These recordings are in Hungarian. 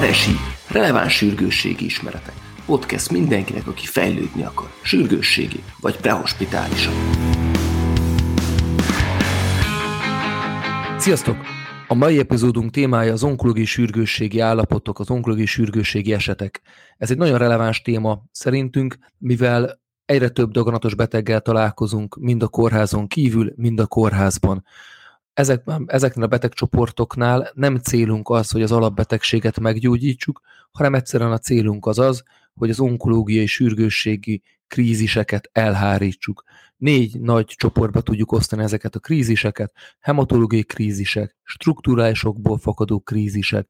RSI, releváns sürgősségi ismeretek. Podcast mindenkinek, aki fejlődni akar, sürgősségi vagy prehospitálisan. Sziasztok! A mai epizódunk témája az onkológiai sürgősségi állapotok, az onkológiai sürgősségi esetek. Ez egy nagyon releváns téma szerintünk, mivel egyre több daganatos beteggel találkozunk, mind a kórházon kívül, mind a kórházban. Ezek, ezeknél a betegcsoportoknál nem célunk az, hogy az alapbetegséget meggyógyítsuk, hanem egyszerűen a célunk az az, hogy az onkológiai sürgősségi kríziseket elhárítsuk. Négy nagy csoportba tudjuk osztani ezeket a kríziseket, hematológiai krízisek, strukturálisokból fakadó krízisek,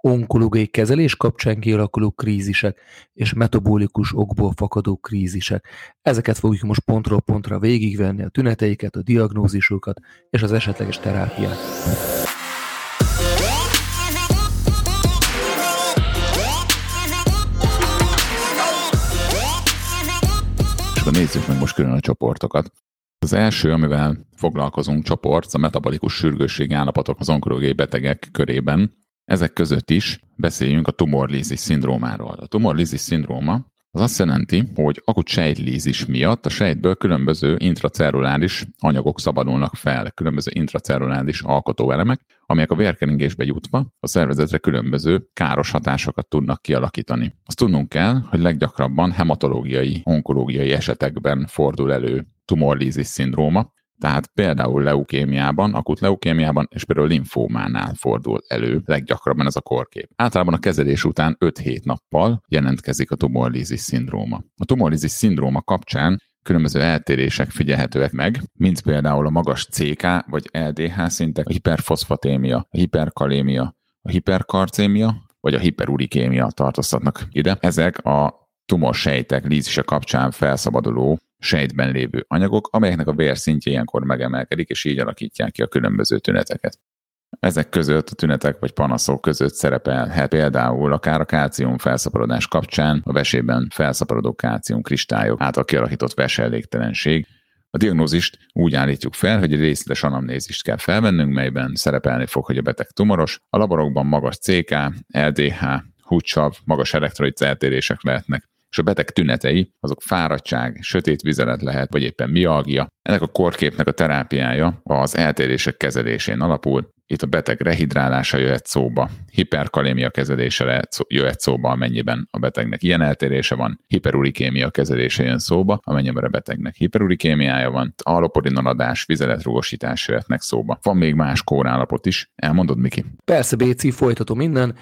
onkológiai kezelés kapcsán kialakuló krízisek és metabolikus okból fakadó krízisek. Ezeket fogjuk most pontról pontra végigvenni, a tüneteiket, a diagnózisokat és az esetleges terápiát. És nézzük meg most külön a csoportokat. Az első, amivel foglalkozunk csoport, a metabolikus sürgősségi állapotok az onkológiai betegek körében, ezek között is beszéljünk a tumorlízis szindrómáról. A tumorlízis szindróma az azt jelenti, hogy akut sejtlízis miatt a sejtből különböző intracelluláris anyagok szabadulnak fel, különböző intracelluláris alkotóelemek, amelyek a vérkeringésbe jutva a szervezetre különböző káros hatásokat tudnak kialakítani. Azt tudnunk kell, hogy leggyakrabban hematológiai, onkológiai esetekben fordul elő tumorlízis szindróma, tehát például leukémiában, akut leukémiában és például linfómánál fordul elő leggyakrabban ez a korkép. Általában a kezelés után 5-7 nappal jelentkezik a tumorlízis szindróma. A tumorlízis szindróma kapcsán különböző eltérések figyelhetőek meg, mint például a magas CK vagy LDH szintek, a hiperfoszfatémia, a hiperkalémia, a hiperkarcémia, vagy a hiperurikémia tartoztatnak ide. Ezek a tumorsejtek lízise kapcsán felszabaduló sejtben lévő anyagok, amelyeknek a vérszintje ilyenkor megemelkedik, és így alakítják ki a különböző tüneteket. Ezek között a tünetek vagy panaszok között szerepelhet például akár a kálcium felszaporodás kapcsán a vesében felszaporodó kálcium kristályok által kialakított veselégtelenség. A diagnózist úgy állítjuk fel, hogy egy részletes anamnézist kell felvennünk, melyben szerepelni fog, hogy a beteg tumoros. A laborokban magas CK, LDH, húcsav, magas elektrolit eltérések lehetnek és a beteg tünetei, azok fáradtság, sötét vizelet lehet, vagy éppen mialgia. Ennek a korképnek a terápiája az eltérések kezelésén alapul. Itt a beteg rehidrálása jöhet szóba, hiperkalémia kezelése jöhet szóba, amennyiben a betegnek ilyen eltérése van, hiperurikémia kezelése jön szóba, amennyiben a betegnek hiperurikémiája van, alopodinaladás, vizeletrugosítás jöhetnek szóba. Van még más kórállapot is, elmondod, Miki? Persze, Béci, folytatom innen.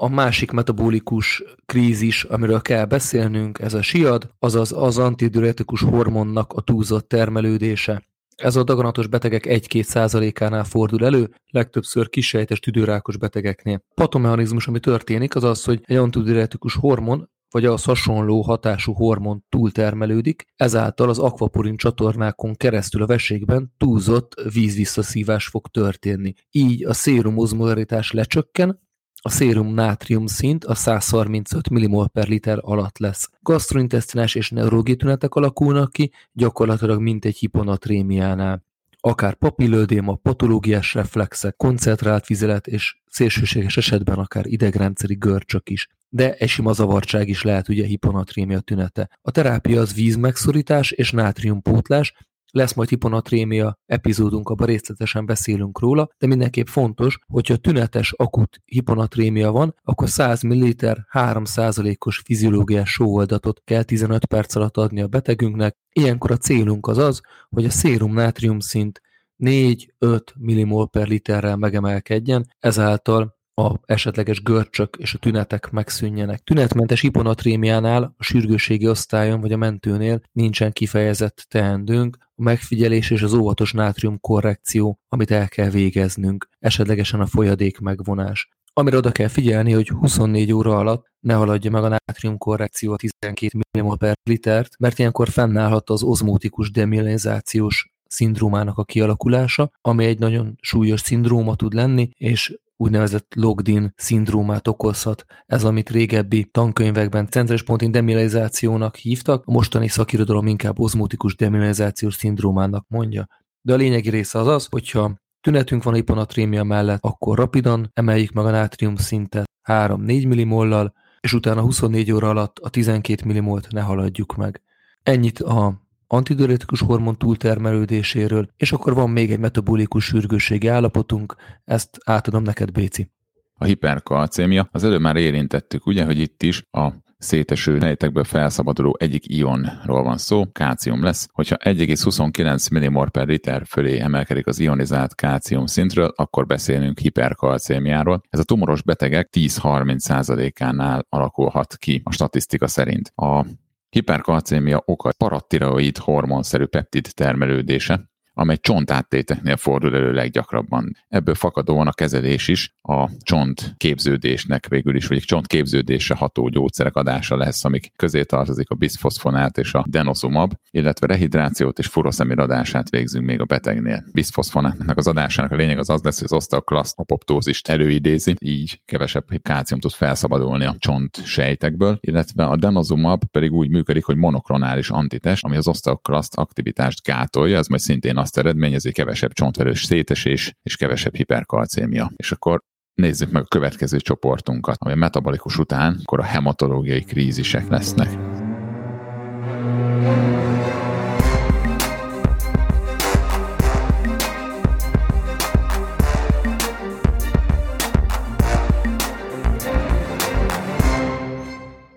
A másik metabolikus krízis, amiről kell beszélnünk, ez a siad, azaz az antidiuretikus hormonnak a túlzott termelődése. Ez a daganatos betegek 1-2 százalékánál fordul elő, legtöbbször kisejtes tüdőrákos betegeknél. Patomechanizmus, ami történik, az az, hogy egy antidiuretikus hormon vagy az hasonló hatású hormon túltermelődik, ezáltal az akvaporin csatornákon keresztül a veségben túlzott vízvisszaszívás fog történni. Így a szérumozmolaritás lecsökken, a szérum nátrium szint a 135 mmol per liter alatt lesz. Gastrointestinás és neurologi tünetek alakulnak ki, gyakorlatilag mint egy hiponatrémiánál. Akár papillődéma, patológiás reflexek, koncentrált vizelet és szélsőséges esetben akár idegrendszeri görcsök is. De egy sima zavartság is lehet ugye hiponatrémia tünete. A terápia az vízmegszorítás és nátriumpótlás, lesz majd hiponatrémia epizódunk, abban részletesen beszélünk róla, de mindenképp fontos, hogyha tünetes akut hiponatrémia van, akkor 100 ml 3%-os fiziológiás sóoldatot kell 15 perc alatt adni a betegünknek. Ilyenkor a célunk az az, hogy a szérum nátrium szint 4-5 millimol per literrel megemelkedjen, ezáltal a esetleges görcsök és a tünetek megszűnjenek. Tünetmentes hiponatrémiánál a sürgőségi osztályon vagy a mentőnél nincsen kifejezett teendőnk, a megfigyelés és az óvatos nátrium korrekció, amit el kell végeznünk, esetlegesen a folyadék megvonás. Amire oda kell figyelni, hogy 24 óra alatt ne haladja meg a nátrium korrekció a 12 mmol per litert, mert ilyenkor fennállhat az ozmótikus demilinizációs szindrómának a kialakulása, ami egy nagyon súlyos szindróma tud lenni, és úgynevezett logdin szindrómát okozhat. Ez, amit régebbi tankönyvekben centrális pontin demilarizációnak hívtak, a mostani szakirodalom inkább ozmotikus demilarizációs szindrómának mondja. De a lényegi része az az, hogyha tünetünk van hiponatrémia mellett, akkor rapidan emeljük meg a nátrium szintet 3-4 millimollal, és utána 24 óra alatt a 12 millimolt ne haladjuk meg. Ennyit a antidiuretikus hormon túltermelődéséről, és akkor van még egy metabolikus sürgősségi állapotunk, ezt átadom neked, Béci. A hiperkalcémia, az előbb már érintettük, ugye, hogy itt is a széteső sejtekből felszabaduló egyik ionról van szó, kácium lesz. Hogyha 1,29 millimol per liter fölé emelkedik az ionizált kácium szintről, akkor beszélünk hiperkalcémiáról. Ez a tumoros betegek 10-30%-ánál alakulhat ki a statisztika szerint. A hiperkalcémia oka parattiroid hormonszerű peptid termelődése, amely csontáttéteknél fordul elő leggyakrabban. Ebből fakadóan a kezelés is a csont képződésnek végül is, vagy csont képződése ható gyógyszerek adása lesz, amik közé tartozik a bisphosphonaát és a denosumab, illetve rehidrációt és furoszemir adását végzünk még a betegnél. Bisphosphonaatnak az adásának a lényeg az az lesz, hogy az osteoklaszt apoptózist előidézi, így kevesebb kálcium tud felszabadulni a csont sejtekből, illetve a denosumab pedig úgy működik, hogy monoklonális antitest, ami az osteoklaszt aktivitást gátolja, ez majd szintén azt eredményezi, kevesebb csontverős szétesés és kevesebb hiperkalcémia. És akkor nézzük meg a következő csoportunkat, ami a metabolikus után, akkor a hematológiai krízisek lesznek.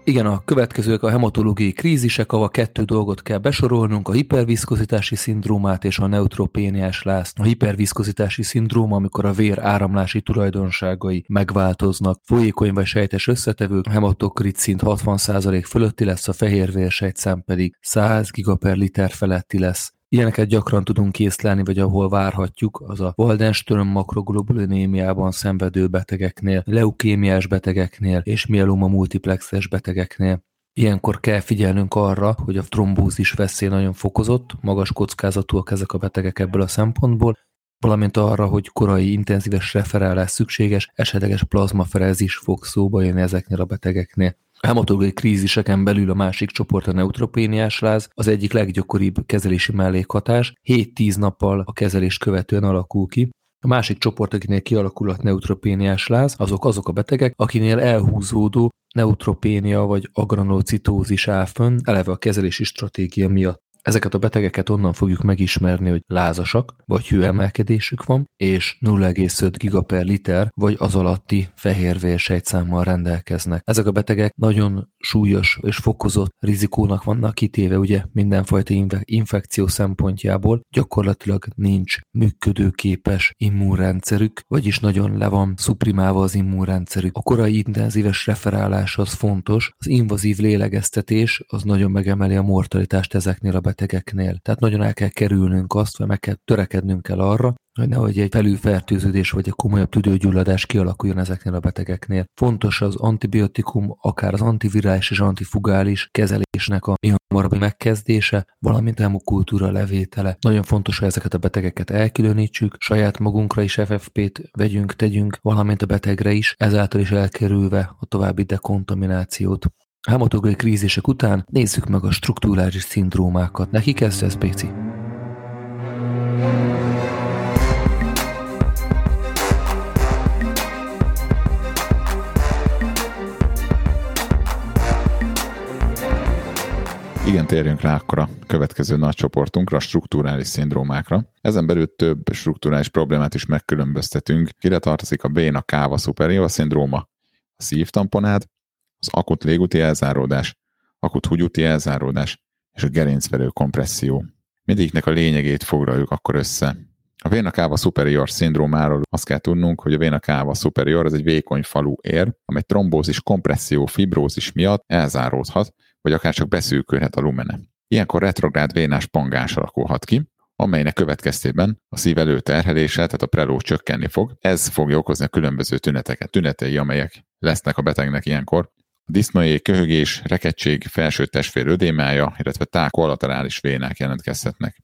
Igen, a következők a hematológiai krízisek, ahol kettő dolgot kell besorolnunk, a hiperviszkozitási szindrómát és a neutropéniás lázt. A hiperviszkozitási szindróma, amikor a vér áramlási tulajdonságai megváltoznak, folyékony vagy sejtes összetevők, a hematokrit szint 60% fölötti lesz, a fehérvérsejtszám pedig 100 gigaper liter feletti lesz. Ilyeneket gyakran tudunk készlelni, vagy ahol várhatjuk, az a Waldenström makroglobulinémiában szenvedő betegeknél, leukémiás betegeknél és mieloma multiplexes betegeknél. Ilyenkor kell figyelnünk arra, hogy a trombózis veszély nagyon fokozott, magas kockázatúak ezek a betegek ebből a szempontból, valamint arra, hogy korai intenzíves referálás szükséges, esetleges plazmaferezis fog szóba jönni ezeknél a betegeknél. A hematológiai kríziseken belül a másik csoport a neutropéniás láz, az egyik leggyakoribb kezelési mellékhatás, 7-10 nappal a kezelést követően alakul ki. A másik csoport, akinél kialakulhat neutropéniás láz, azok azok a betegek, akinél elhúzódó neutropénia vagy agranulocitózis áll fönn, eleve a kezelési stratégia miatt. Ezeket a betegeket onnan fogjuk megismerni, hogy lázasak, vagy hőemelkedésük van, és 0,5 giga per liter, vagy az alatti fehérvérsejtszámmal rendelkeznek. Ezek a betegek nagyon súlyos és fokozott rizikónak vannak kitéve, ugye mindenfajta infekció szempontjából, gyakorlatilag nincs működőképes immunrendszerük, vagyis nagyon le van szuprimálva az immunrendszerük. A korai intenzíves referálás az fontos, az invazív lélegeztetés az nagyon megemeli a mortalitást ezeknél a betegeknél betegeknél. Tehát nagyon el kell kerülnünk azt, vagy meg kell törekednünk kell arra, hogy nehogy egy felülfertőződés vagy egy komolyabb tüdőgyulladás kialakuljon ezeknél a betegeknél. Fontos az antibiotikum, akár az antivirális és antifugális kezelésnek a hamarabb megkezdése, valamint hemokultúra levétele. Nagyon fontos, hogy ezeket a betegeket elkülönítsük, saját magunkra is FFP-t vegyünk, tegyünk, valamint a betegre is, ezáltal is elkerülve a további dekontaminációt. Hematológiai krízisek után nézzük meg a strukturális szindrómákat. Neki kezd ez, Péci? Igen, térjünk rá akkor a következő nagy csoportunkra, a strukturális szindrómákra. Ezen belül több strukturális problémát is megkülönböztetünk. Ide tartozik a véna káva superior szindróma, a szívtamponád, az akut légúti elzáródás, akut húgyúti elzáródás és a gerincverő kompresszió. Mindegyiknek a lényegét foglaljuk akkor össze. A vena cava superior szindrómáról azt kell tudnunk, hogy a vena cava superior az egy vékony falu ér, amely trombózis, kompresszió, fibrózis miatt elzáródhat, vagy akár csak beszűkülhet a lumene. Ilyenkor retrográd vénás pangás alakulhat ki, amelynek következtében a szív előterhelése, tehát a preló csökkenni fog. Ez fogja okozni a különböző tüneteket, tünetei, amelyek lesznek a betegnek ilyenkor, disznóé, köhögés, rekettség, felső testfér ödémája, illetve tág kollaterális vénák jelentkezhetnek.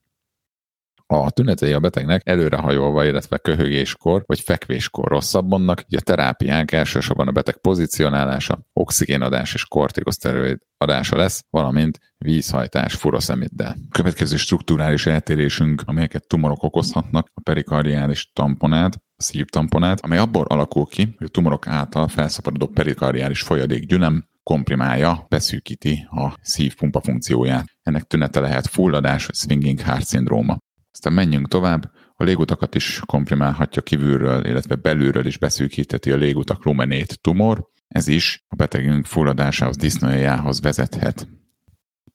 A tünetei a betegnek előrehajolva, illetve köhögéskor vagy fekvéskor rosszabbonnak, így a terápiánk elsősorban a beteg pozícionálása, oxigénadás és kortikoszteroid adása lesz, valamint vízhajtás furoszemiddel. Következő strukturális eltérésünk, amelyeket tumorok okozhatnak, a perikardiális tamponád, a szívtamponád, amely abból alakul ki, hogy a tumorok által felszaporodó perikardiális folyadék gyülem komprimálja, beszűkíti a szívpumpa funkcióját. Ennek tünete lehet fulladás swinging heart szindróma. Aztán menjünk tovább, a légutakat is komprimálhatja kívülről, illetve belülről is beszűkíteti a légutak lumenét tumor, ez is a betegünk fulladásához, disznójához vezethet.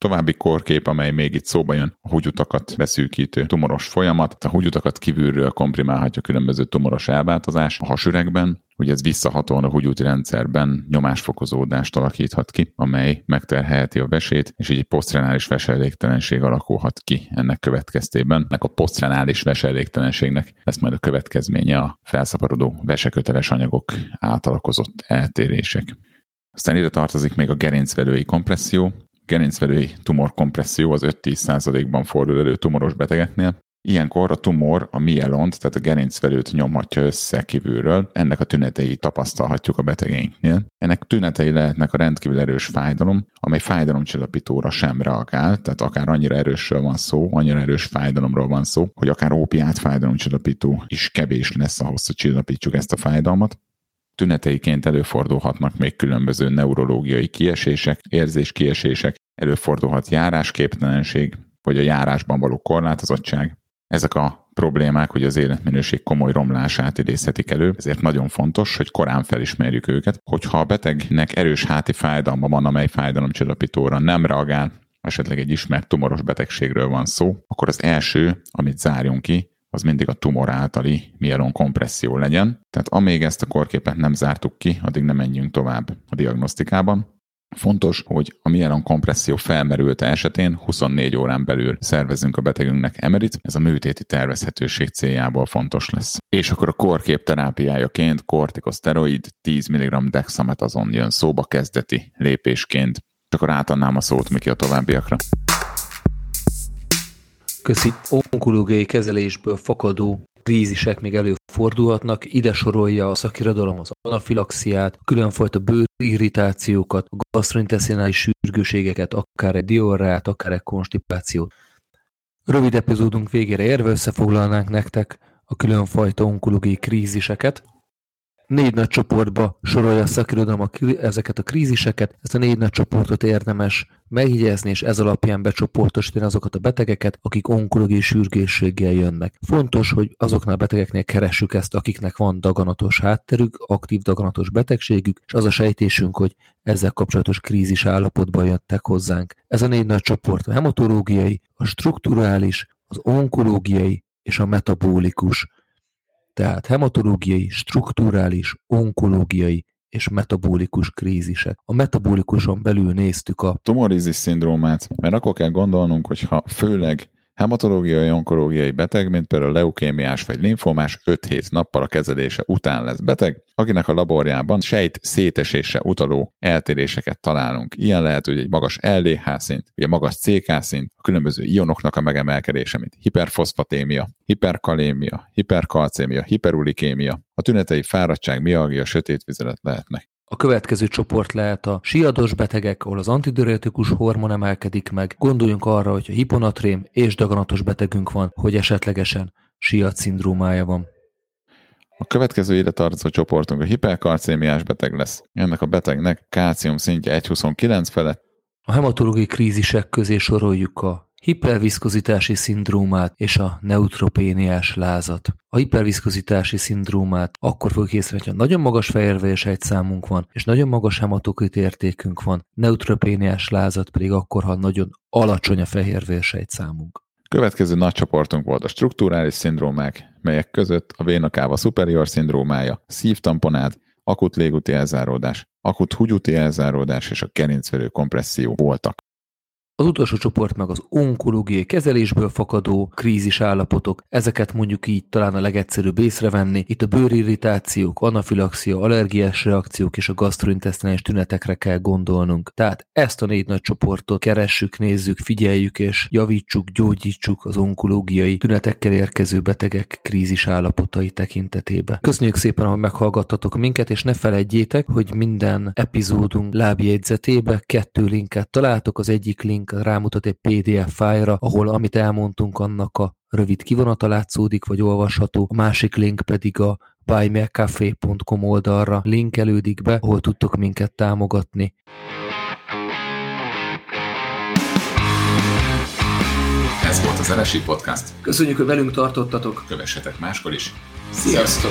További korkép, amely még itt szóba jön, a húgyutakat beszűkítő tumoros folyamat. A húgyutakat kívülről komprimálhatja különböző tumoros elváltozás a hasüregben, ugye ez visszahatóan a húgyúti rendszerben nyomásfokozódást alakíthat ki, amely megterhelheti a vesét, és így egy posztrenális veselégtelenség alakulhat ki ennek következtében. Ennek a posztrenális veselégtelenségnek lesz majd a következménye a felszaporodó veseköteles anyagok átalakozott eltérések. Aztán ide tartozik még a gerincvelői kompresszió, gerincvelői tumorkompresszió az 5-10%-ban fordul elő tumoros betegeknél. Ilyenkor a tumor a mielont, tehát a gerincvelőt nyomhatja össze kívülről, ennek a tünetei tapasztalhatjuk a betegeinknél. Ennek tünetei lehetnek a rendkívül erős fájdalom, amely fájdalomcsillapítóra sem reagál, tehát akár annyira erősről van szó, annyira erős fájdalomról van szó, hogy akár ópiát fájdalomcsillapító is kevés lesz ahhoz, hogy csillapítsuk ezt a fájdalmat. Tüneteiként előfordulhatnak még különböző neurológiai kiesések, érzéskiesések, előfordulhat járásképtelenség, vagy a járásban való korlátozottság. Ezek a problémák, hogy az életminőség komoly romlását idézhetik elő, ezért nagyon fontos, hogy korán felismerjük őket. Hogyha a betegnek erős háti fájdalma van, amely fájdalomcsillapítóra nem reagál, esetleg egy ismert tumoros betegségről van szó, akkor az első, amit zárjunk ki, az mindig a tumor általi mielon kompresszió legyen. Tehát amíg ezt a korképet nem zártuk ki, addig nem menjünk tovább a diagnosztikában. Fontos, hogy a mielon kompresszió felmerült esetén 24 órán belül szervezünk a betegünknek emerit, ez a műtéti tervezhetőség céljából fontos lesz. És akkor a korkép terápiájaként kortikoszteroid 10 mg dexametazon jön szóba kezdeti lépésként. Csak akkor átadnám a szót Miki a továbbiakra. Köszi. Onkológiai kezelésből fakadó krízisek még előfordulhatnak. Ide sorolja a szakirodalom az anafilaxiát, különfajta bőrirritációkat, gastrointeszinális sürgőségeket, akár egy diorrát, akár egy konstipációt. Rövid epizódunk végére érve összefoglalnánk nektek a különfajta onkológiai kríziseket, négy nagy csoportba sorolja a szakirodalom a, ezeket a kríziseket, ezt a négy nagy csoportot érdemes megjegyezni, és ez alapján becsoportosítani azokat a betegeket, akik onkológiai sürgősséggel jönnek. Fontos, hogy azoknál a betegeknél keressük ezt, akiknek van daganatos hátterük, aktív daganatos betegségük, és az a sejtésünk, hogy ezzel kapcsolatos krízis állapotban jöttek hozzánk. Ez a négy nagy csoport a hematológiai, a strukturális, az onkológiai és a metabolikus tehát hematológiai, strukturális, onkológiai és metabolikus krízisek. A metabolikuson belül néztük a tumorizis szindrómát, mert akkor kell gondolnunk, hogy ha főleg hematológiai, onkológiai beteg, mint például leukémiás vagy linfomás 5-7 nappal a kezelése után lesz beteg, akinek a laborjában sejt szétesése utaló eltéréseket találunk. Ilyen lehet, hogy egy magas LDH szint, vagy magas CK szint, a különböző ionoknak a megemelkedése, mint hiperfoszfatémia, hiperkalémia, hiperkalcémia, hiperulikémia, a tünetei fáradtság, mialgia, sötétvizelet lehetnek. A következő csoport lehet a siados betegek, ahol az antidiuretikus hormon emelkedik meg. Gondoljunk arra, hogy a hiponatrém és daganatos betegünk van, hogy esetlegesen siat szindrómája van. A következő ide tartozó csoportunk a hiperkalcémiás beteg lesz. Ennek a betegnek kálcium szintje 1,29 felett. A hematológiai krízisek közé soroljuk a hiperviszkozitási szindrómát és a neutropéniás lázat. A hiperviszkozitási szindrómát akkor fogjuk észrevenni, hogy nagyon magas fehérvérsejtszámunk van, és nagyon magas hematokrit értékünk van, neutropéniás lázat pedig akkor, ha nagyon alacsony a fehérvérsejtszámunk. Következő nagy csoportunk volt a strukturális szindrómák, melyek között a vénakáva superior szindrómája, szívtamponád, akut légúti elzáródás, akut húgyúti elzáródás és a gerincvelő kompresszió voltak. Az utolsó csoport meg az onkológiai kezelésből fakadó krízis állapotok, ezeket mondjuk így talán a legegyszerűbb észrevenni. Itt a bőrirritációk, anafilaxia, allergiás reakciók és a gastrointestinális tünetekre kell gondolnunk. Tehát ezt a négy nagy csoportot keressük, nézzük, figyeljük és javítsuk, gyógyítsuk az onkológiai tünetekkel érkező betegek krízis állapotai tekintetében. Köszönjük szépen, hogy meghallgattatok minket, és ne felejtjétek, hogy minden epizódunk lábjegyzetébe kettő linket találtok. Az egyik link rámutat egy PDF fájra, ahol amit elmondtunk, annak a rövid kivonata látszódik, vagy olvasható. A másik link pedig a buymeacafé.com oldalra linkelődik be, ahol tudtok minket támogatni. Ez volt az RSI Podcast. Köszönjük, hogy velünk tartottatok. Kövessetek máskor is. Sziasztok!